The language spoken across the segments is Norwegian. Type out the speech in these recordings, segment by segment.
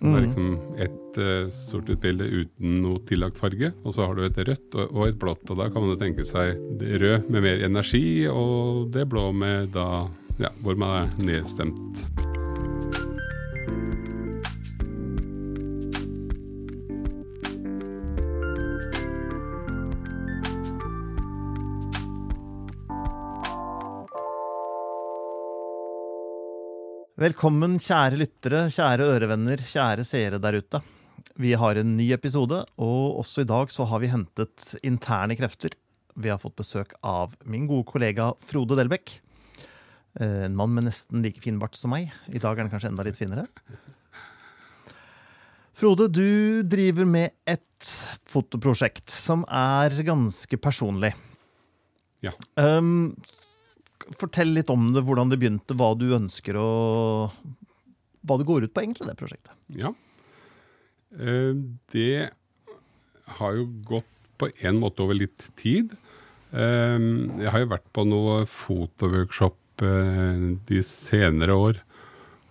Det er liksom et uh, sort-hvitt bilde uten noe tillagt farge, og så har du et rødt og, og, et blått. Og da kan man jo tenke seg det rød med mer energi, og det blå med da ja, hvor man er nedstemt. Velkommen, kjære lyttere, kjære ørevenner, kjære seere der ute. Vi har en ny episode, og også i dag så har vi hentet interne krefter. Vi har fått besøk av min gode kollega Frode Delbekk. Eh, en mann med nesten like fin bart som meg. I dag er den kanskje enda litt finere. Frode, du driver med et fotoprosjekt som er ganske personlig. Ja. Um, fortell litt om det, hvordan det begynte, hva du ønsker og hva det går ut på, egentlig, det prosjektet. Ja. Eh, det har jo gått på en måte over litt tid. Eh, jeg har jo vært på noe fotoworkshop eh, de senere år.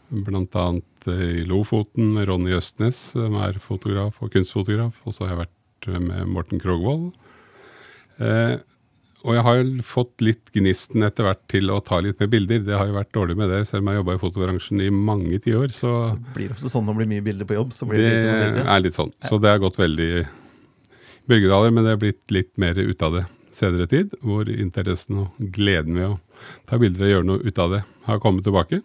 Blant annet i Lofoten, Ronny Østnes, som er fotograf og kunstfotograf. Og så har jeg vært med Morten Krogvold. Og jeg har jo fått litt gnisten etter hvert til å ta litt mer bilder. Det har jo vært dårlig med det, selv om jeg har jobba i fotobransjen i mange tiår. Så det blir ofte sånn når det blir mye bilder på jobb. Så blir det, det litt, er litt sånn. Så det har gått veldig bølgedaler, men det er blitt litt mer ut av det senere tid. Hvor interessen og gleden ved å ta bilder og gjøre noe ut av det har kommet tilbake.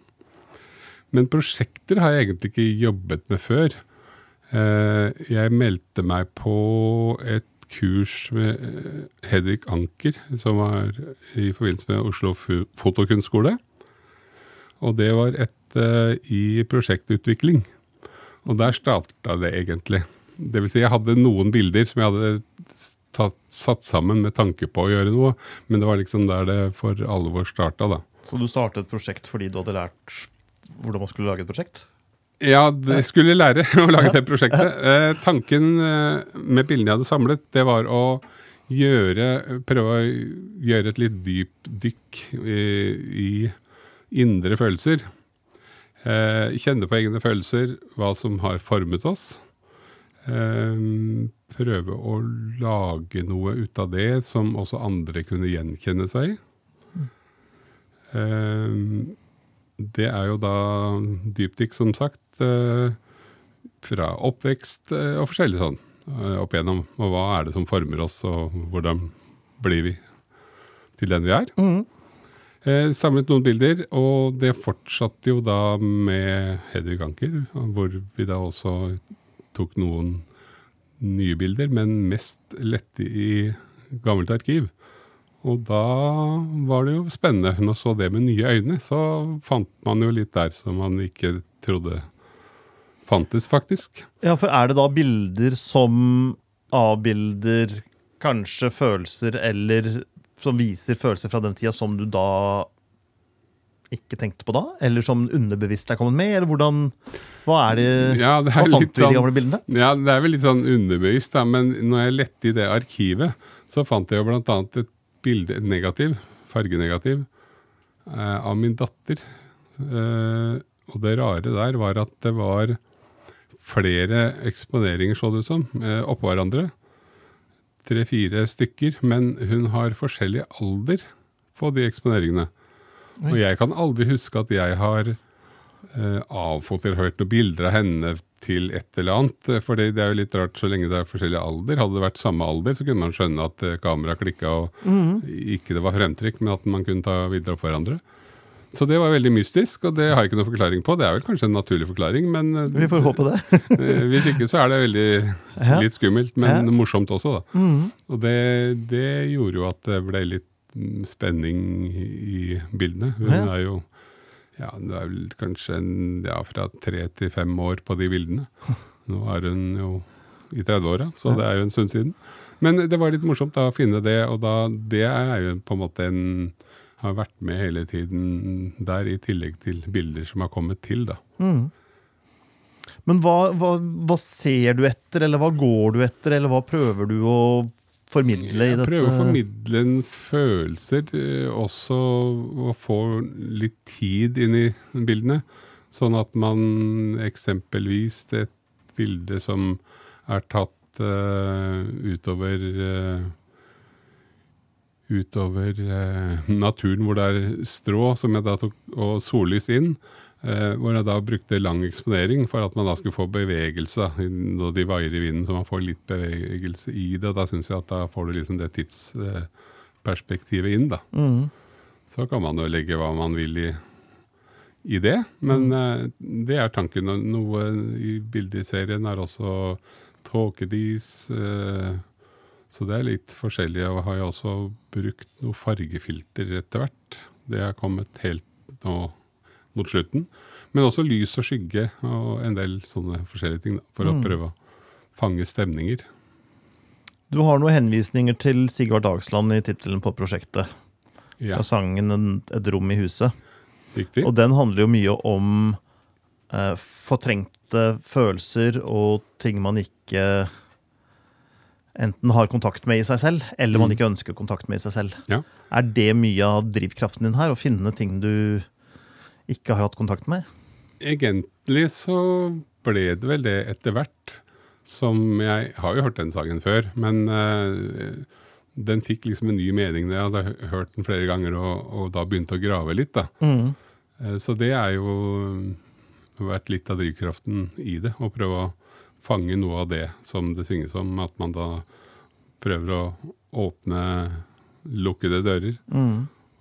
Men prosjekter har jeg egentlig ikke jobbet med før. Eh, jeg meldte meg på et kurs med eh, Hedvig Anker, som var i forbindelse med Oslo Fotokunstskole. Og det var et uh, i prosjektutvikling. Og der starta det egentlig. Det vil si, jeg hadde noen bilder som jeg hadde tatt, satt sammen med tanke på å gjøre noe, men det var liksom der det for alvor starta, da. Så du startet et prosjekt fordi du hadde lært hvordan man skulle lage et prosjekt? Ja, det skulle lære å lage det prosjektet. Eh, tanken eh, med bildene jeg hadde samlet, det var å gjøre, prøve å gjøre et litt dypt dykk i, i indre følelser. Eh, kjenne på egne følelser, hva som har formet oss. Eh, prøve å lage noe ut av det som også andre kunne gjenkjenne seg i. Eh, det er jo da dypdykk, som sagt. Eh, fra oppvekst eh, og forskjellig sånn eh, opp igjennom. Og hva er det som former oss, og hvordan blir vi til den vi er? Mm. Eh, samlet noen bilder, og det fortsatte jo da med Hedvig Anker, hvor vi da også tok noen nye bilder, men mest lette i gammelt arkiv. Og da var det jo spennende. Når man så det med nye øyne, så fant man jo litt der som man ikke trodde fantes, faktisk. Ja, for er det da bilder som avbilder kanskje følelser, eller som viser følelser fra den tida som du da ikke tenkte på da? Eller som underbevisst er kommet med? Eller hvordan, Hva er det, ja, det er hva fant du i de sånn- gamle bildene? Ja, Det er vel litt sånn underbevisst, da, men når jeg lette i det arkivet, så fant jeg jo annet et bilde, et negativ, fargenegativ, eh, av min datter. Eh, og det rare der var at det var flere eksponeringer, så det ut som, eh, oppå hverandre. Tre-fire stykker. Men hun har forskjellig alder på de eksponeringene. Og jeg kan aldri huske at jeg har eh, avfotografert noen bilder av henne til et eller annet. For det er jo litt rart så lenge det er forskjellig alder. Hadde det vært samme alder, så kunne man skjønne at eh, kameraet klikka og mm. ikke det var fremtrykk, men at man kunne ta videre opp hverandre. Så det var veldig mystisk, og det har jeg ikke noen forklaring på. Det er vel kanskje en naturlig forklaring, men eh, Vi får håpe det. Eh, hvis ikke så er det veldig ja. litt skummelt, men ja. morsomt også, da. Mm. Og det, det, gjorde jo at det ble litt spenning i bildene. Hun ja. er jo ja, det er vel kanskje en, ja, fra tre til fem år på de bildene. Nå er hun jo i 30-åra, så det er jo en stund siden. Men det var litt morsomt da, å finne det, og da, det er jo på en måte en har vært med hele tiden der, i tillegg til bilder som har kommet til. da. Mm. Men hva, hva, hva, ser du etter, eller hva går du etter, eller hva prøver du å formidle i dette? Jeg prøver å formidle en følelser, eh, også å få litt tid inn i bildene. Sånn at man eksempelvis et bilde som er tatt uh, utover eh, utover eh, naturen hvor det er strå som jeg da tok, og sollys inn. Eh, hvor jeg da brukte lang eksponering for at man da skulle få bevegelse når de vaier i vinden. Så man får litt bevegelse i det. og Da syns jeg at da får du liksom det tidsperspektivet inn. da. Mm. Så kan man jo legge hva man vil i, i det. Men eh, det er tanken. Noe i bildeserien er også tåkedis. Eh, så det er litt forskjellig. Og har jeg også brukt noe fargefilter etter hvert. Det er kommet helt nå mot slutten. Men også lys og skygge og en del sånne forskjellige ting da, for å prøve å fange stemninger. Du har noen henvisninger til Sigvard Dagsland i tittelen på prosjektet. Ja, Og sangen 'Et rom i huset'. riktig. Og den handler jo mye om eh, fortrengte følelser og ting man ikke enten har kontakt med i seg selv, eller man ikke ønsker kontakt med i seg selv. Ja. Er det mye av drivkraften din her, å finne ting du ikke har hatt kontakt med? Egentlig så ble det vel det etter hvert. Som jeg har jo hørt den sangen før, men uh, den fikk liksom en ny mening da jeg hadde hørt den flere ganger og, og da begynte å grave litt. da. Eh, så det er jo vært litt av drivkraften i det. Å prøve å fange noe av det som det synges om. At man da prøver å åpne lukkede dører.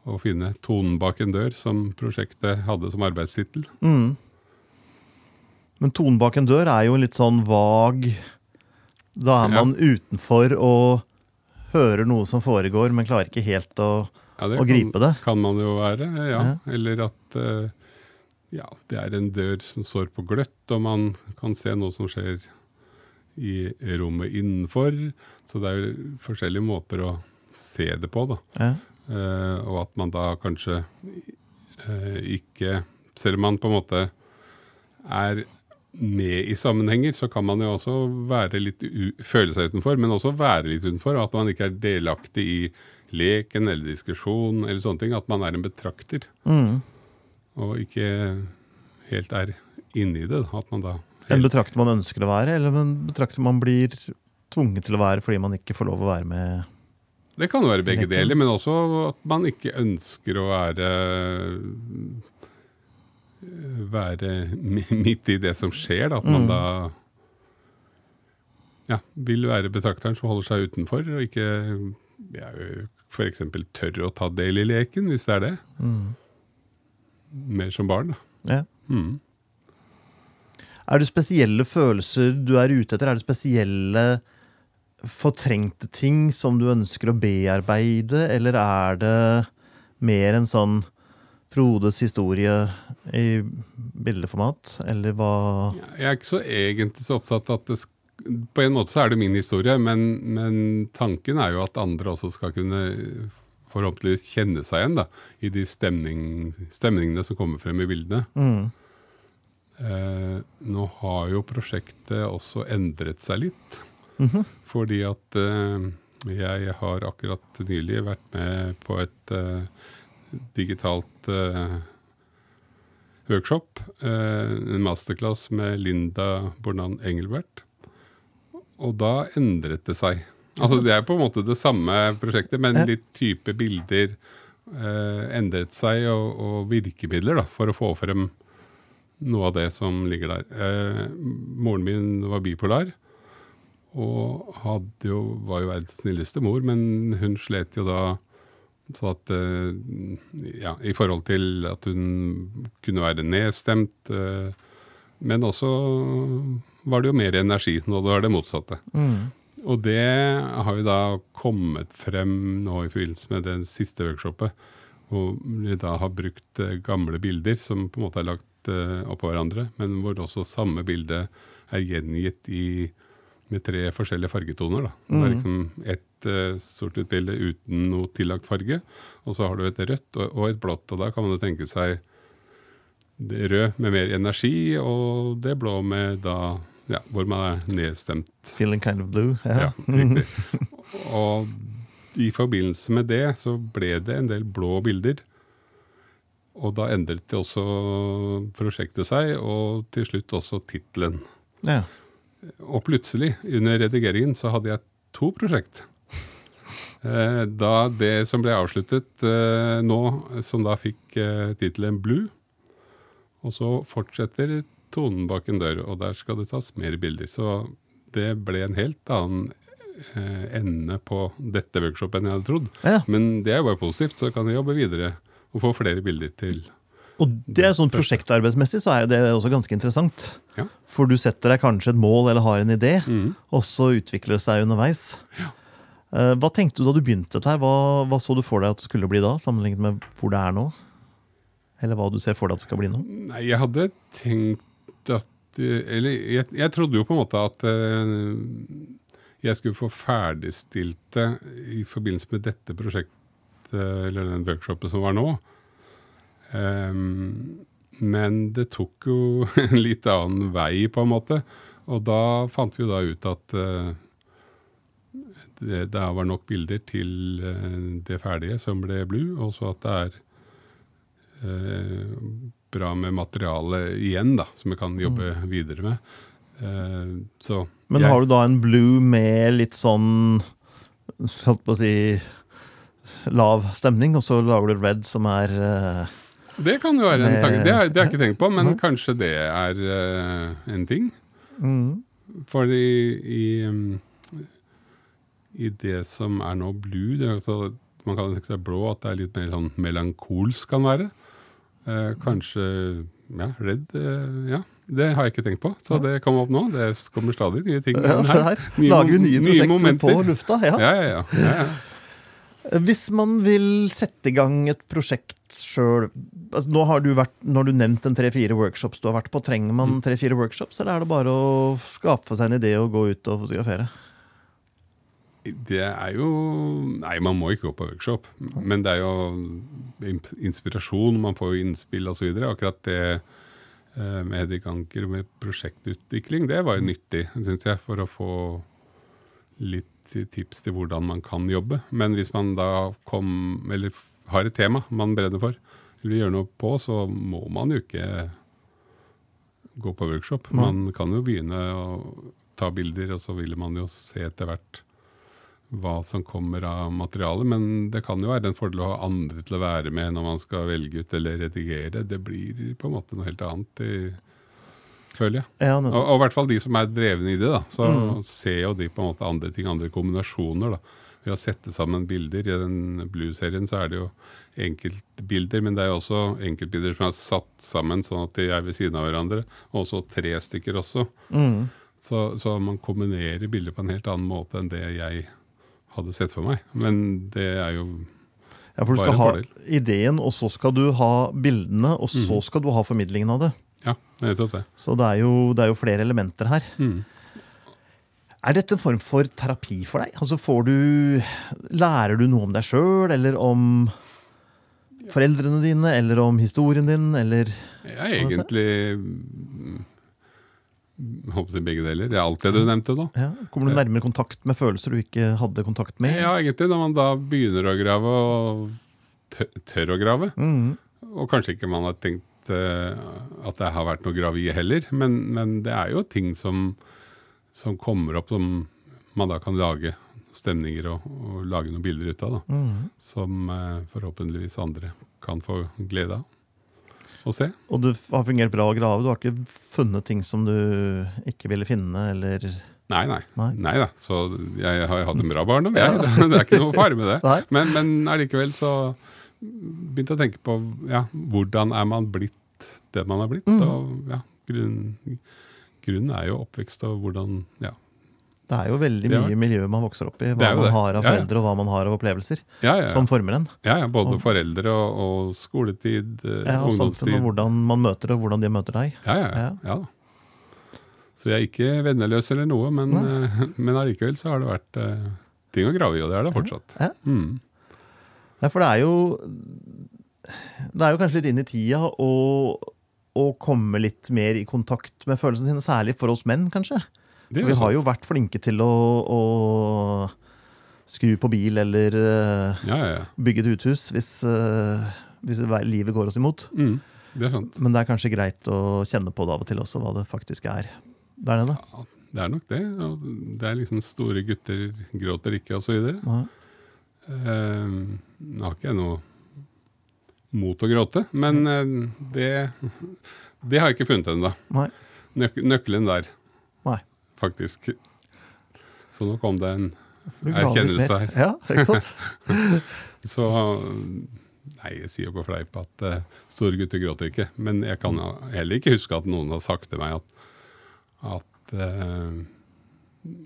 Og finne tonen bak en dør, som prosjektet hadde som arbeidstittel. Men tonen bak en dør er jo litt sånn vag. Da er Ja. man utenfor og hører noe som foregår, men klarer ikke helt å Ja, det Å gripe kan, det. Kan man jo være, ja. Ja. Eller at eh, ja, det er en dør som står på gløtt, og man kan se noe som skjer i rommet innenfor. Så det er jo forskjellige måter å se det på, da. ja. Eh, og at man da kanskje eh, ikke Selv om man på en måte er med i sammenhenger, så kan man jo også være litt føle seg utenfor, men også være litt utenfor. Og at man ikke er delaktig i leken eller diskusjon eller sånne ting. At man er en betrakter, Mm. Og ikke helt er inni det. At man da En betrakter man ønsker å være, eller en betrakter man blir tvunget til å være fordi man ikke får lov å være med Det kan jo være begge deler, men også at man ikke ønsker å være være midt i det som skjer. Da. At man da ja, vil være betrakteren som holder seg utenfor, og ikke ja, f.eks. tør å ta del i leken, hvis det er det. Mer som barn, da. ja. Mm. Er det spesielle følelser du er ute etter? Er det spesielle fortrengte ting som du ønsker å bearbeide, eller er det mer en sånn Frodes historie i bildeformat, eller hva Jeg er ikke så egentlig så opptatt av at det På en måte så er det min historie, men, men tanken er jo at andre også skal kunne forhåpentligvis kjenne seg igjen da, i de stemning, stemningene som kommer frem i bildene. Eh, nå har jo prosjektet også endret seg litt. Fordi at eh, jeg har akkurat nylig vært med på et eh, digitalt eh, workshop. Eh, en masterclass med Linda Bornan Engelbert. Og da endret det seg. Altså Det er på en måte det samme prosjektet, men litt type bilder eh, endret seg, og, og virkemidler da, for å få frem noe av det som ligger der. Eh, moren min var bipolar, og jo, var jo verdens snilleste mor, men hun slet jo da så at eh, Ja, i forhold til at hun kunne være nedstemt. eh, men også var det jo mer energi. Nå det var det motsatte. Og det har jo da kommet frem nå i forbindelse med det siste workshopet. Hvor vi da har brukt eh, gamle bilder som på en måte er lagt eh, oppå hverandre, men hvor også samme bilde er gjengitt i, med tre forskjellige fargetoner. Da. Det er liksom ett uh, sort-hvitt bilde uten noe tillagt farge, og så har du et rødt og, og et blått. Og da kan man jo tenke seg det rød med mer energi, og det blå med da ja, hvor man er nedstemt. Feeling kind of blue? Ja, riktig. Og i forbindelse med det så ble det en del blå bilder. Og da endret det også prosjektet seg, og til slutt også tittelen. Ja. Og plutselig, under redigeringen, så hadde jeg to prosjekt. Eh, Da det som ble avsluttet eh, nå, som da fikk eh, tittelen Blue, og så fortsetter tonen bak en dør, og der skal det tas mer bilder. Så det ble en helt annen eh, ende på dette workshopet enn jeg hadde trodd. Ja. Men det er jo bare positivt, så kan jeg jobbe videre og få flere bilder til. Og det er sånn prosjektarbeidsmessig så er jo det også ganske interessant. Ja. For du setter deg kanskje et mål eller har en idé, mm. og så utvikler det seg underveis. Ja. Hva tenkte du da du begynte dette her? Hva, hva så du for deg at det skulle bli da, sammenlignet med hvor det er nå? Eller hva du ser for deg at det skal bli nå? Nei, jeg hadde tenkt at Eller jeg, jeg trodde jo på en måte at eh, jeg skulle få ferdigstilt det i forbindelse med dette prosjektet, eller den workshopen som var nå. Ehm, men det tok jo en litt annen vei, på en måte. Og da fant vi jo da ut at eh, det, det var nok bilder til eh, det ferdige som ble Blue, og så at det er bra med materiale igjen, da, som vi kan jobbe videre med. Eh, så Men jeg- har du da en blue med litt sånn Holdt på å si lav stemning, og så lager du red som er eh, Det kan jo være en tanke. Det har jeg ikke tenkt på, men kanskje det er uh, en ting. mm, For i, i, um, i det som er nå blue det er Man kan tenke seg blå, at det er litt mer sånn melankolsk kan være. Eh, kanskje ja, redd. Eh, ja, det har jeg ikke tenkt på. Så det kom opp nå. Det kommer stadig nye ting. ja, her. Nye Lager nye prosjekter på lufta? Ja. Ja, ja, ja. ja, ja. Hvis man vil sette i gang et prosjekt sjøl altså Nå har du vært, når du nevnt en tre-fire workshops du har vært på. Trenger Mm. man tre-fire workshops, eller er det bare å skaffe seg en idé og gå ut og fotografere? Det er jo Nei, man må ikke gå på workshop. Men det er jo inspirasjon, man får jo innspill osv. Akkurat det eh, med Hedvig Anker med prosjektutvikling, det var jo nyttig, syns jeg, for å få litt tips til hvordan man kan jobbe. Men hvis man da kom, eller har et tema man brenner for, vil gjøre noe på, så må man jo ikke gå på workshop. Man kan jo begynne å ta bilder, og så vil man jo se etter hvert hva som kommer av materialet, Men det kan jo være en fordel å ha andre til å være med når man skal velge ut eller redigere. Det blir på en måte noe helt annet, i, føler jeg. Ja, Og, og i hvert fall de som er drevne i det, da. Så Mm. ser jo de på en måte andre ting, andre kombinasjoner. da. Ved å sette sammen bilder. I den Blue-serien så er det jo enkeltbilder, men det er jo også enkeltbilder som er satt sammen sånn at de er ved siden av hverandre. Og også tre stykker også. Mm. Så, så man kombinerer bilder på en helt annen måte enn det jeg hadde sett for meg. Men det er jo Ja, for du skal ha ideen, og så skal du ha bildene, og så Mhm. skal du ha formidlingen av det. Ja, nettopp det. Så det er jo, det er jo flere elementer her. Mm. Er dette en form for terapi for deg? Altså får du, Lærer du noe om deg sjøl, eller om foreldrene dine, eller om historien din, eller er egentlig håper jeg begge deler. Det er alt det du nevnte nå. ja, Kommer du nærmere kontakt med følelser du ikke hadde kontakt med? Ja, egentlig. Når man da begynner å grave og tør, å grave. Mm. Og kanskje ikke man har tenkt eh, at det har vært noe gravi heller, men, men det er jo ting som, som kommer opp som man da kan lage stemninger og, og lage noen bilder ut av. da. mm. Som eh, forhåpentligvis andre kan få glede av å se. Og det har fungert bra å grave? Du har ikke funnet ting som du ikke ville finne, eller Nei, nei. Nei. nei da. Så jeg har jo hatt en bra barndom, jeg. Det, det er ikke noe fare med det. Men, men allikevel så begynte jeg å tenke på ja, hvordan er man blitt det man har blitt. Mm. Og ja, grunn, grunnen er jo oppvekst og hvordan ja. Det er jo veldig Ja. mye miljø man vokser opp i. Hva man det. har av Ja, ja. foreldre, og hva man har av opplevelser. Ja, ja, Som former en. ja, ja både Og- foreldre og, og skoletid, eh, Ja, og ungdomstid. og hvordan man møter det, og hvordan de møter deg. Ja, ja, ja. ja. Så jeg er ikke venneløs eller noe, men, eh, men allikevel så har det vært uh, ting å grave i, og det er det fortsatt. Ja. Mm. Ja, for det er jo Det er jo kanskje litt inn i tida å komme litt mer i kontakt med følelsene sine, særlig for oss menn, kanskje. For vi har jo vært flinke til å, å skru på bil eller uh, Ja, ja, ja. bygge et uthus hvis, uh, hvis livet går oss imot. Mm, det sant. Men det er kanskje greit å kjenne på det av og til også, hva det faktisk er der nede. Det er nok det. Det er liksom store gutter gråter ikke, osv. Uh, nå har ikke jeg noe mot å gråte, men uh, det, det har jeg ikke funnet ennå. Nøk nøkkelen der. Faktisk. Så nå kom det en erkjennelse her. Ja, ikke sant? Så Nei, jeg sier på fleip at uh, store gutter gråter ikke. Men jeg kan heller ikke huske at noen har sagt til meg at, at eh,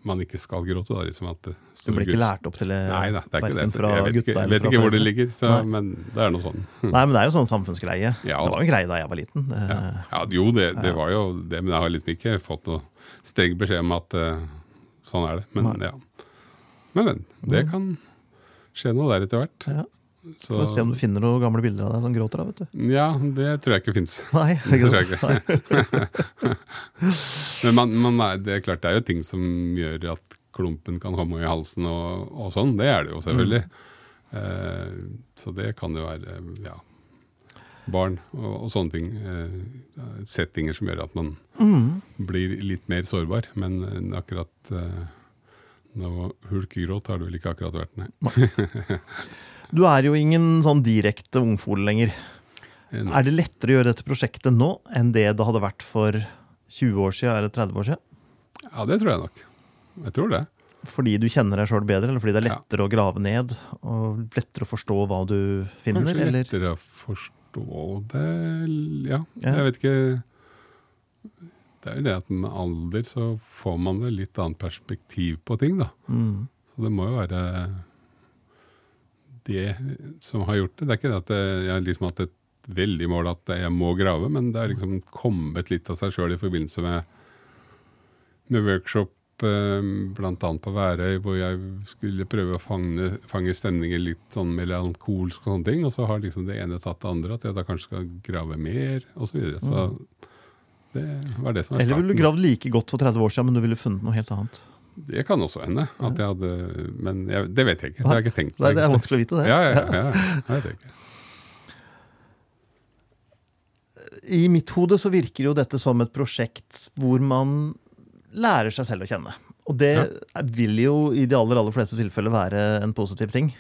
man ikke skal gråte. Da, liksom at det, Du ble ikke lært opp til det, Nei nei, det er ikke det. Så Jeg vet ikke, vet ikke hvor det ligger, så, men det er noe sånn. Nei, men det er jo sånn samfunnsgreie. Ja, det var jo en greie da jeg var liten. Ja. ja, jo, det, det var jo det, men jeg har liksom ikke fått noe streng beskjed om at uh, sånn er det. Men. Men, men det kan skje noe der etter hvert. Ja. Så, For se om du finner noen gamle bilder av deg som gråter. da, vet du. ja, det tror jeg ikke fins. Nei, Det tror jeg ikke. Men man, man, det er klart det er jo ting som gjør at klumpen kan komme i halsen og, og sånn. Det er det jo selvfølgelig. Eh, så det kan jo være ja, barn og, og sånne ting. Eh, settinger som gjør at man Mm. blir litt mer sårbar. Men eh, akkurat eh, noe hulkegråt har det vel ikke akkurat vært, nei. Du er jo ingen sånn direkte ungfole lenger. Eh, nei. Er det lettere å gjøre dette prosjektet nå enn det det hadde vært for 20 år siden eller 30 år siden? Ja, det tror jeg nok. Jeg tror det. Fordi du kjenner deg sjøl bedre, eller fordi det er Ja. lettere å grave ned? Og lettere å forstå hva du finner? Kanskje eller? lettere å forstå det Ja, Ja. jeg vet ikke Det er jo det at med alder så får man et litt annet perspektiv på ting, da. Mm. Så det må jo være det som har gjort det. Det er ikke det at jeg jeg har liksom hatt et veldig mål at jeg må grave, men det har liksom kommet litt av seg sjøl i forbindelse med, med workshop bl.a. blant annet på Værøy, hvor jeg skulle prøve å fange, fange stemninger litt sånn melankolsk og sånne ting. Og så har liksom det ene tatt det andre, at jeg da kanskje skal grave mer, osv. Så, videre. så det var det som var Eller ville du gravd like godt for 30 år siden, men du ville funnet noe helt annet? Det kan også hende. at jeg hadde, Men jeg, det vet jeg ikke. Det har jeg ikke tenkt. Nei, det er vanskelig å vite, det. Ja, ja, ja, ja. Det ikke. I mitt hode så virker jo dette som et prosjekt hvor man lærer seg selv å kjenne. Og det vil jo i de aller, aller fleste tilfeller være en positiv ting.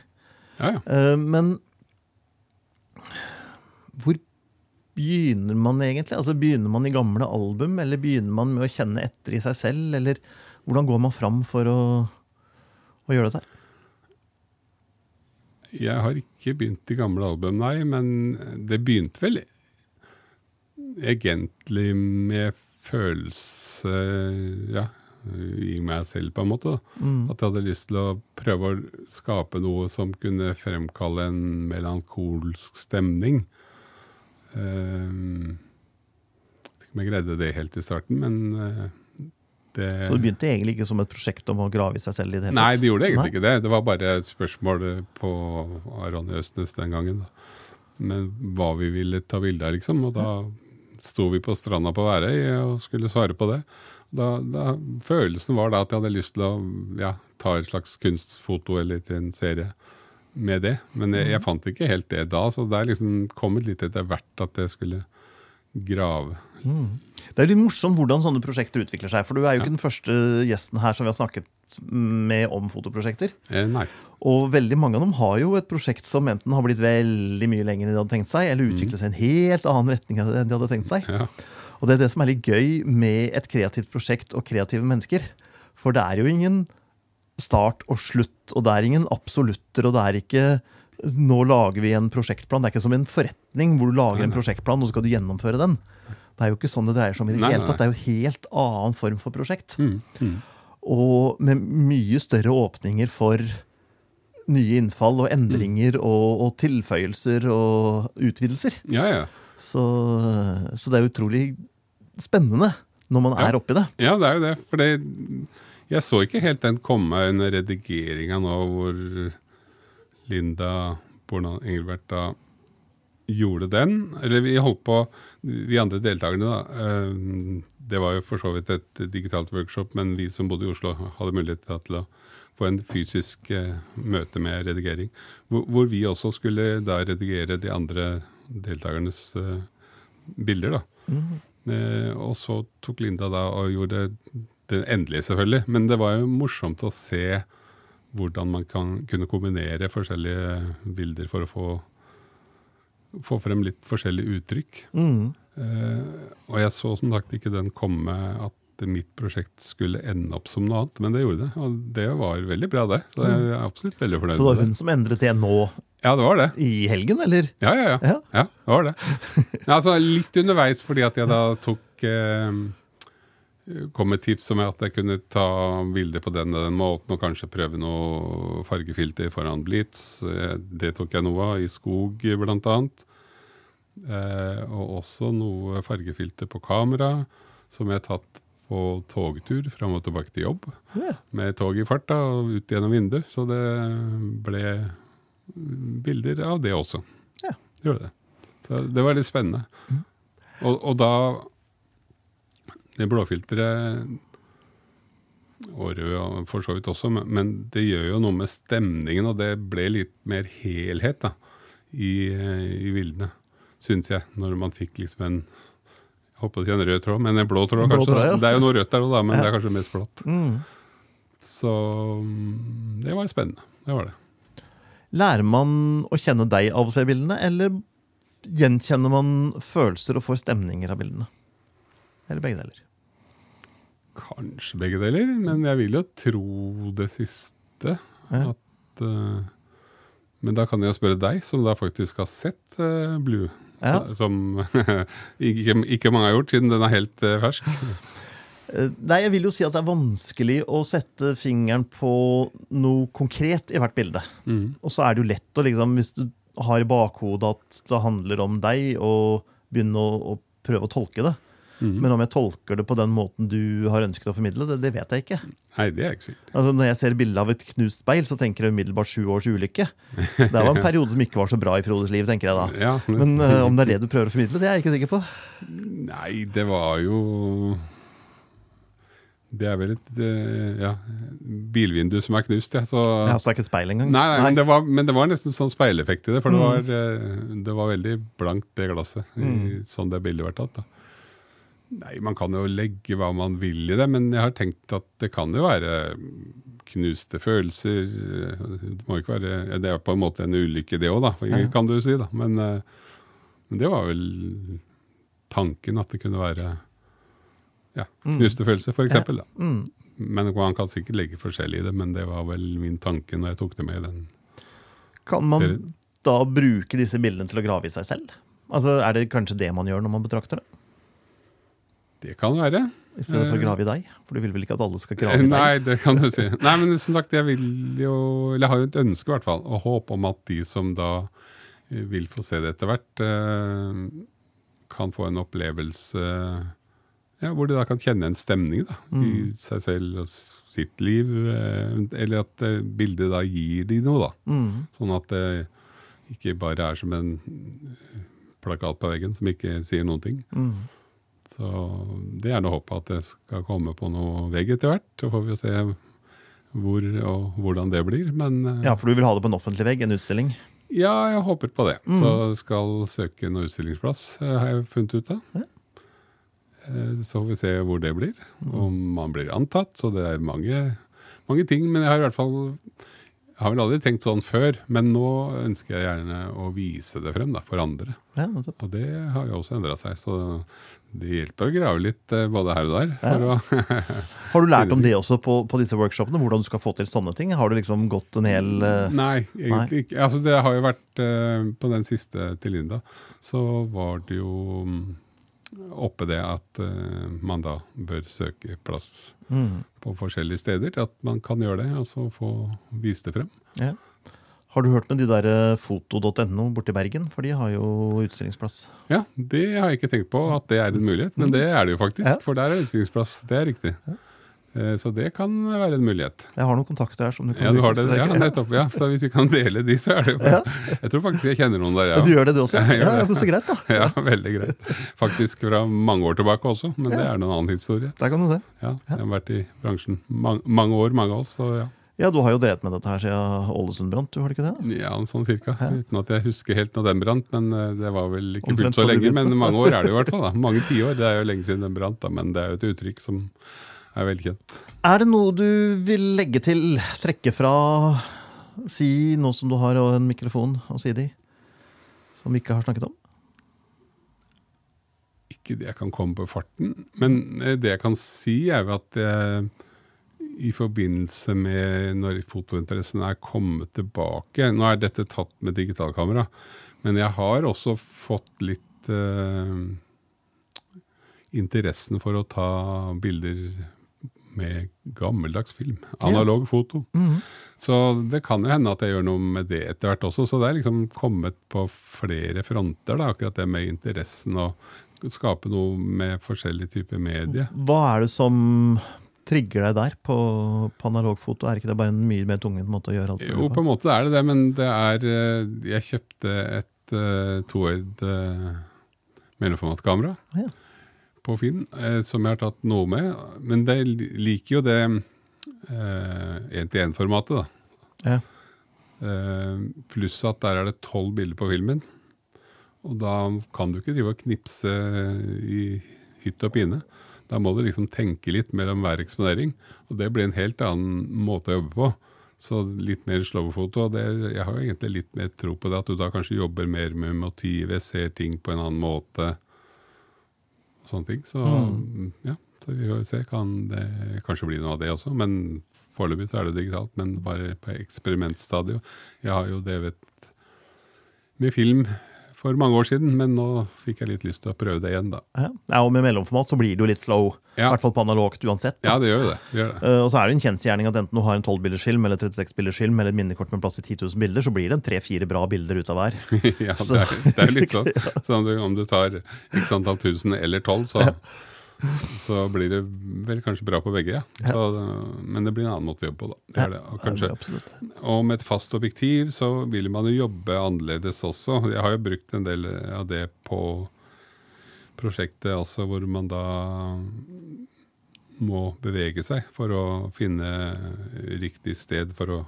Ja, ja. Eh, Men hvor begynner man egentlig? Altså Begynner man i gamle album, eller begynner man med å kjenne etter i seg selv? Eller hvordan går man fram for å, å gjøre dette? Jeg har ikke begynt i gamle album, nei, men det begynte vel egentlig med følelse ja, i meg selv, på en måte. Mm. At jeg hadde lyst til å prøve å skape noe som kunne fremkalle en melankolsk stemning. Um, jeg vet ikke om jeg greide det helt i starten, men eh, det Så det begynte egentlig ikke som et prosjekt om å grave i seg selv? i det hele Nei, det gjorde egentlig Nei? ikke det. Det var bare et spørsmål på Ronny Østnes den gangen. Da. Men hva vi ville ta bilde av, liksom. Og da sto vi på stranda på Værøy og skulle svare på det. Da, da, følelsen var da at jeg hadde lyst til å ja, ta et slags kunstfoto eller en serie med det. Men jeg, jeg fant ikke helt det da, så det er liksom kommet litt etter hvert at jeg skulle grave. Det er litt morsomt hvordan sånne prosjekter utvikler seg. For du er jo ikke den første gjesten her som vi har snakket med om fotoprosjekter. Eh. Og veldig mange av dem har jo et prosjekt som enten har blitt veldig mye lenger enn de hadde tenkt seg, eller utviklet seg i en helt annen retning enn de hadde tenkt seg. Ja. Og det er det som er litt gøy med et kreativt prosjekt og kreative mennesker. For det er jo ingen start og slutt, og det er ingen absolutter, og det er ikke nå lager vi en prosjektplan. Det er ikke som en forretning hvor du lager en prosjektplan, og så skal du gjennomføre den. Det er jo ikke sånn det dreier seg om i det hele tatt. Det er jo helt annen form for prosjekt. Mm, mm. Og med mye større åpninger for nye innfall og endringer og, og tilføyelser og utvidelser. ja, ja. Så, så det er utrolig spennende når man Ja. er oppi det. Ja, det er jo det. For det, jeg så ikke helt den komme under redigeringa nå, hvor Linda Borna Engelbert da gjorde den. Eller vi holdt på, vi andre deltakerne, da. eh, Det var jo for så vidt et digitalt workshop, men vi som bodde i Oslo, hadde mulighet til å få en fysisk eh, møte med redigering. Hvor, vi også skulle da redigere de andre deltakernes eh, bilder. da. Mm. og så tok Linda da og gjorde det endelige, selvfølgelig. Men det var jo morsomt å se hvordan man kan kunne kombinere forskjellige bilder for å få, få frem litt forskjellige uttrykk. Mm. Uh, og jeg så som sagt ikke den komme at mitt prosjekt skulle ende opp som noe annet, men det gjorde det. Og det var veldig bra, det. Så jeg er absolutt veldig fornøyd Så det var hun som endret det nå Ja, det var det. i helgen, eller? Ja, ja, ja. Ja. ja. det var det. Altså, litt underveis fordi at jeg da tok eh, Kom med tips om at jeg kunne ta bilder på den og den måten, og kanskje prøve noe fargefilter foran blits. Eh, Det tok jeg noe av, i skog annet. Eh, og også noe fargefilter på kamera, som jeg har tatt på togtur fram og tilbake til jobb. Ja. Med tog i fart da, og ut gjennom vinduet. Så det ble bilder av det også. Ja. Det gjorde det. Så det var litt spennende. Og, og da blåfilteret og rød for så vidt også, men, det gjør jo noe med stemningen, og det ble litt mer helhet da, i, i bildene, syns jeg. Når man fikk liksom en jeg håper ikke en rød tråd, men en blå tråd, blå kanskje. tråd, ja. Det er jo noe rødt der òg, men Ja. det er kanskje mest blått. Mm. Så mm, det var spennende. Det var det. Lærer man å kjenne deg av å se bildene, eller gjenkjenner man følelser og får stemninger av bildene? Eller begge deler? Kanskje begge deler, men jeg vil jo tro det siste. Ja. At, uh, men da kan jeg spørre deg, som da faktisk har sett uh, Blue. Ja. Så- Som ikke, ikke mange har gjort, siden den er helt uh, fersk. Nei, jeg vil jo si at det er vanskelig å sette fingeren på noe konkret i hvert bilde. Mm. Og så er det jo lett å liksom, hvis du har i bakhodet at det handler om deg, og begynne å, å prøve å tolke det. Mm. Men om jeg tolker det på den måten du har ønsket å formidle det, det vet jeg ikke. Nei, det er ikke sikkert. Altså, når jeg ser bilde av et knust speil, så tenker jeg umiddelbart sju års ulykke. Det var en periode som ikke var så bra i Frodes liv, tenker jeg da. Ja, Men uh, om det er det du prøver å formidle, det er jeg ikke sikker på. Nei, det var jo Det er vel et eh, ja, bilvindu som er knust, ja. Så, Jeg har ikke et speil engang. Nei, nei, Men, det var, men det var nesten sånn speileffekt i det, for det, Mm. var, eh, det var veldig blankt, det glasset, i, Mm. sånn det bildet var tatt. da. Nei, Man kan jo legge hva man vil i det, men jeg har tenkt at det kan jo være knuste følelser. Det må ikke være, det er på en måte en ulykke, det òg, da, kan du si. da. Men, eh, men det var vel tanken at det kunne være ja, knuste følelser, for eksempel. Mm. Men Man kan sikkert legge forskjellig i det, men det var vel min tanke når jeg tok det med i den. Kan man Serien. da bruke disse bildene til å grave i seg selv? Altså, Er det kanskje det man gjør når man betrakter det? Det kan være. I stedet for å Eh, grave i deg? For du vil vel ikke at alle skal grave i deg? Nei, det kan du si. Nei, men som sagt, jeg vil jo Eller jeg har jo et ønske, i hvert fall, og håp om at de som da eh, vil få se det etter hvert, eh, kan få en opplevelse ja, hvor de da kan kjenne en stemning da, i seg selv og sitt liv. eh, Eller at eh, bildet da gir de noe, da. Mm. Sånn at det ikke bare er som en plakat på veggen som ikke sier noen ting. Mm. Så det er da håpet at det skal komme på noe vegg etter hvert. Så får vi se hvor og hvordan det blir. Men eh, Ja, for du vil ha det på en offentlig vegg? En utstilling? ja, jeg håper på det. Så skal søke noe utstillingsplass, eh, har jeg funnet ut av. Ja. Eh, Så får vi se hvor det blir. Om man blir antatt. Så det er mange, mange ting. Men jeg har i hvert fall jeg har vel aldri tenkt sånn før, men nå ønsker jeg gjerne å vise det frem da, for andre. Ja. Og det har jo også endra seg, så det hjelper å grave litt eh, både her og der. Å, Har du lært om det også på, på disse workshopene? Hvordan du skal få til sånne ting? Har du liksom gått en hel uh... nei, egentlig ikke. Altså, det har jo vært uh, På den siste til Linda, så var det jo um, oppe det at uh, man da bør søke plass mm, på forskjellige steder. At man kan gjøre det, og så få vist det frem. ja. Har du hørt med de der eh, foto.no borti Bergen? For de har jo utstillingsplass. Ja, det har jeg ikke tenkt på at det er en mulighet, men det er det jo faktisk. Ja. For der er utstillingsplass. Det er riktig. Ja. Så det kan være en mulighet. Jeg har noen kontakter her. som du kan Ja, du har det, ja, nettopp. Ja. Så hvis vi kan dele de, så er det jo Jeg tror faktisk jeg kjenner noen der, Ja, Du gjør det, du også? Ja, det. er Så greit, da. Ja, Veldig greit. Faktisk fra mange år tilbake også, men det er en annen historie. Der kan du se. Ja, jeg har vært i bransjen mange, mange år, mange av oss. Så ja. Ja, Du har jo drevet med dette her siden Ålesund brant, du har det ikke det? Ja, sånn cirka. Uten at jeg husker helt når den brant, men eh, det var vel ikke fullt så lenge. Men mange år er det i hvert fall. da. Mange tiår. Det er jo lenge siden den brant, da, men det er jo et uttrykk som er velkjent. Er det noe du vil legge til, trekke fra, si nå som du har en mikrofon og si det i, som vi ikke har snakket om? Ikke det jeg kan komme på farten, men eh, det jeg kan si, er jo at jeg, i forbindelse med når fotointeressen er kommet tilbake Nå er dette tatt med digitalkamera, men jeg har også fått litt eh, interessen for å ta bilder med gammeldags film. Analog foto. Så det kan jo hende at jeg gjør noe med det etter hvert også. Så det er liksom kommet på flere fronter, da, akkurat det med interessen og skape noe med forskjellige typer medie. Hva er det som trigger deg der på, på analogfoto? Er ikke det bare en mye mer tungvint måte å gjøre alt Jo, på en måte er det det, men det er eh, Jeg kjøpte et uh, toøyd uh, mellomformatkamera Ja. på Finn, uh, som jeg har tatt noe med. Men det liker jo det én-til-én-formatet, da. Ja. Eh, pluss at der er det tolv bilder på filmen. Og da kan du ikke drive og knipse i hytt og pine. Da må du liksom tenke litt mellom hver eksponering. Og det blir en helt annen måte å jobbe på. Så litt mer slowfoto. og det, Jeg har jo egentlig litt mer tro på det, at du da kanskje jobber mer med motivet, ser ting på en annen måte. og Sånne ting. Så ja, så vi får se. Kan det kanskje bli noe av det også. Men foreløpig så er det digitalt. Men bare på eksperimentstadiet. Jeg har jo drevet med film for mange år siden, men nå fikk jeg litt lyst til å prøve det igjen, da. Ja. og med mellomformat så blir det jo litt slow. I Ja. hvert fall på analogt uansett. da. Ja, det gjør det. det, gjør det. Eh, og så er det en kjensgjerning at enten du har en 12-bildersfilm eller 36-bildersfilm eller et minnekort med plass til 10 000 bilder, så blir det tre-fire bra bilder ut av hver. ja, det er, det er litt sånn. Så om du, om du tar x antall tusen eller tolv, så, så blir det vel kanskje bra på begge, ja. Så, men det blir en annen måte å jobbe på, da. Det det. Og, med et fast objektiv så vil man jo jobbe annerledes også. Jeg har jo brukt en del av det på prosjektet, også, hvor man da må bevege seg for å finne riktig sted for å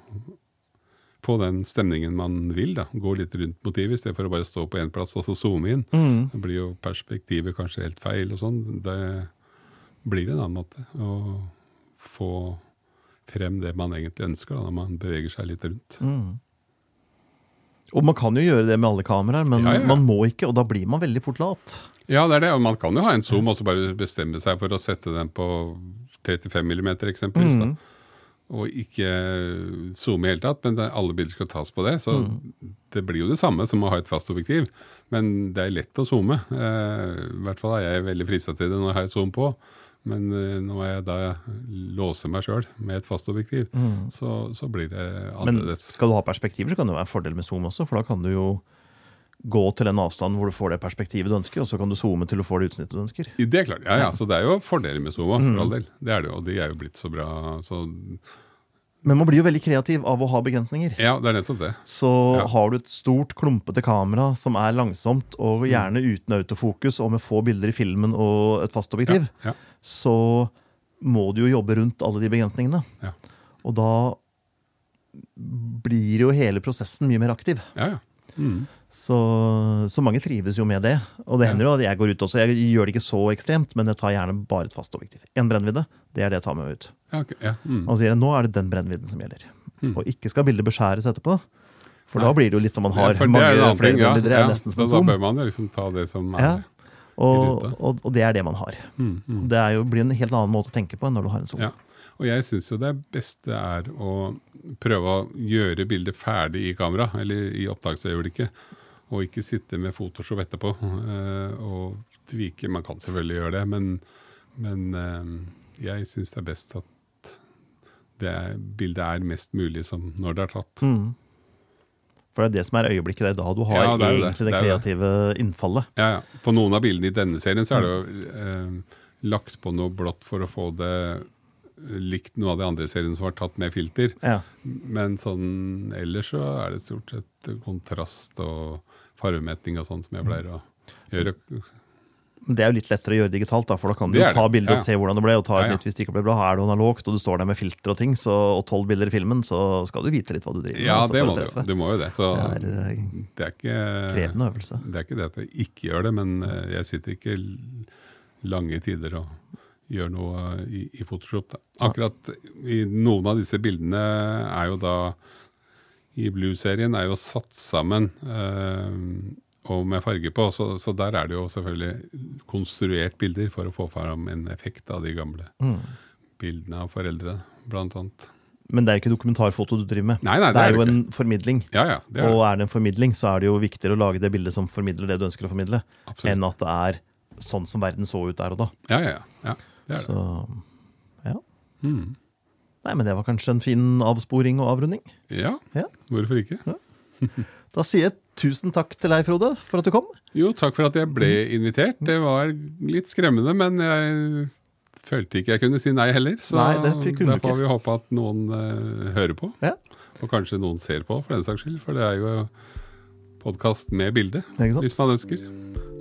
få den stemningen man vil. da, Gå litt rundt motivet i stedet for å bare stå på én plass og så zoome inn. Mm. Det blir jo perspektivet kanskje helt feil og sånn. Det blir en annen måte å få frem det man egentlig ønsker da, når man beveger seg litt rundt. Mm. Og man kan jo gjøre det med alle kameraer, men Ja, ja, man må ikke, og da blir man veldig fort lat. Ja, det er det. Man kan jo ha en zoom og så bare bestemme seg for å sette den på 35 mm eksempelvis. Mm. Da. Og ikke zoome i hele tatt, men alle bilder skal tas på det. Så Mm. det blir jo det samme som å ha et fast objektiv. Men det er lett å zoome. Eh, I hvert fall er jeg veldig frista til det når jeg har zoom på. Men eh, når jeg da låser meg sjøl med et fast objektiv, så, så blir det annerledes. Men skal du ha perspektiver, så kan det være en fordel med zoom også, for da kan du jo gå til en avstand hvor du får det perspektivet du ønsker, og så kan du zoome til du får det utsnittet du ønsker. Det er klart, ja, ja, Så det er jo fordeler med zooma, Mm. for all del. Det er det jo, og de er jo blitt så bra. Så Men man blir jo veldig kreativ av å ha begrensninger. ja, det er nettopp det. Så Ja. har du et stort, klumpete kamera som er langsomt, og gjerne uten autofokus og med få bilder i filmen og et fast objektiv, Ja, så må du jo jobbe rundt alle de begrensningene. ja, Og da blir jo hele prosessen mye mer aktiv. ja. ja. Mm. Så, så mange trives jo med det. Og det hender jo at jeg går ut også. Jeg gjør det ikke så ekstremt, men jeg tar gjerne bare et fast objektiv. En brennvidde, det er det jeg tar med ut. ja, okay, ja. Mm. Og så sier jeg nå er det den brennvidden som gjelder. Og ikke skal bildet beskjæres etterpå. For da blir det jo litt som man har Ja, det mange annen flere ting, ja. brennvidder. Det er Ja, nesten som en da bør man jo liksom ta det som er Ja. Og, og, og det er det man har. Mm, mm. Det er jo, blir en helt annen måte å tenke på enn når du har en zoom. Ja. Og jeg syns jo det beste er å prøve å gjøre bildet ferdig i kamera, eller i opptaksøyeblikket. Og ikke sitte med Photoshop etterpå eh, og tvike. Man kan selvfølgelig gjøre det, men, men eh, jeg syns det er best at det er, bildet er mest mulig som når det er tatt. Mm. For det er det som er øyeblikket. Det er da du har Ja, det egentlig det Det kreative det. innfallet. Ja, ja. På noen av bildene i denne serien så er det jo eh, lagt på noe blått for å få det likt noen av de andre seriene som var tatt med filter. Ja. Men sånn ellers så er det stort sett kontrast og farvemetning og sånn som jeg pleier å gjøre. Det er jo litt lettere å gjøre digitalt, da, for da kan du jo ta bilder og se hvordan det ble. og ta et Ja, ja. nytt hvis det ikke ble bra. Er det analogt, og du står der med filter og ting, så, og tolv bilder i filmen, så skal du vite litt hva du driver med. Ja, det må du, du må jo det. Så Det er eh, det er ikke krevende øvelse. Det er ikke det at jeg ikke gjør det, men eh, jeg sitter ikke lange tider og gjør noe i, i Photoshop. Da. Akkurat i noen av disse bildene er jo da i Blue-serien er jo satt sammen eh, og med farge på, så, så der er det jo selvfølgelig konstruert bilder for å få fram en effekt av de gamle Mm. bildene av foreldre, blant annet. Men det er jo ikke dokumentarfoto du driver med. Nei, nei, det er jo ikke. en formidling. Ja, ja, det er Og er det en formidling, så er det jo viktigere å lage det bildet som formidler det du ønsker å formidle, Absolutt. enn at det er sånn som verden så ut der og da. Ja, ja, ja. ja det er det. Så ja. Mm. Nei, men det var kanskje en fin avsporing og avrunding. Ja, Ja. hvorfor ikke? Da sier jeg tusen takk til deg, Frode, for at du kom. Jo, takk for at jeg ble invitert. Det var litt skremmende, men jeg følte ikke jeg kunne si nei heller. Så Nei, da ikke. får vi håpe at noen uh, hører på. Ja, Og kanskje noen ser på, for den saks skyld. For det er jo podkast med bilde, hvis man ønsker.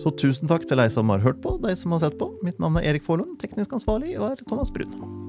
Så tusen takk til deg som har hørt på, deg som har sett på. Mitt navn er Erik Forlund, teknisk ansvarlig, og er Thomas Brun.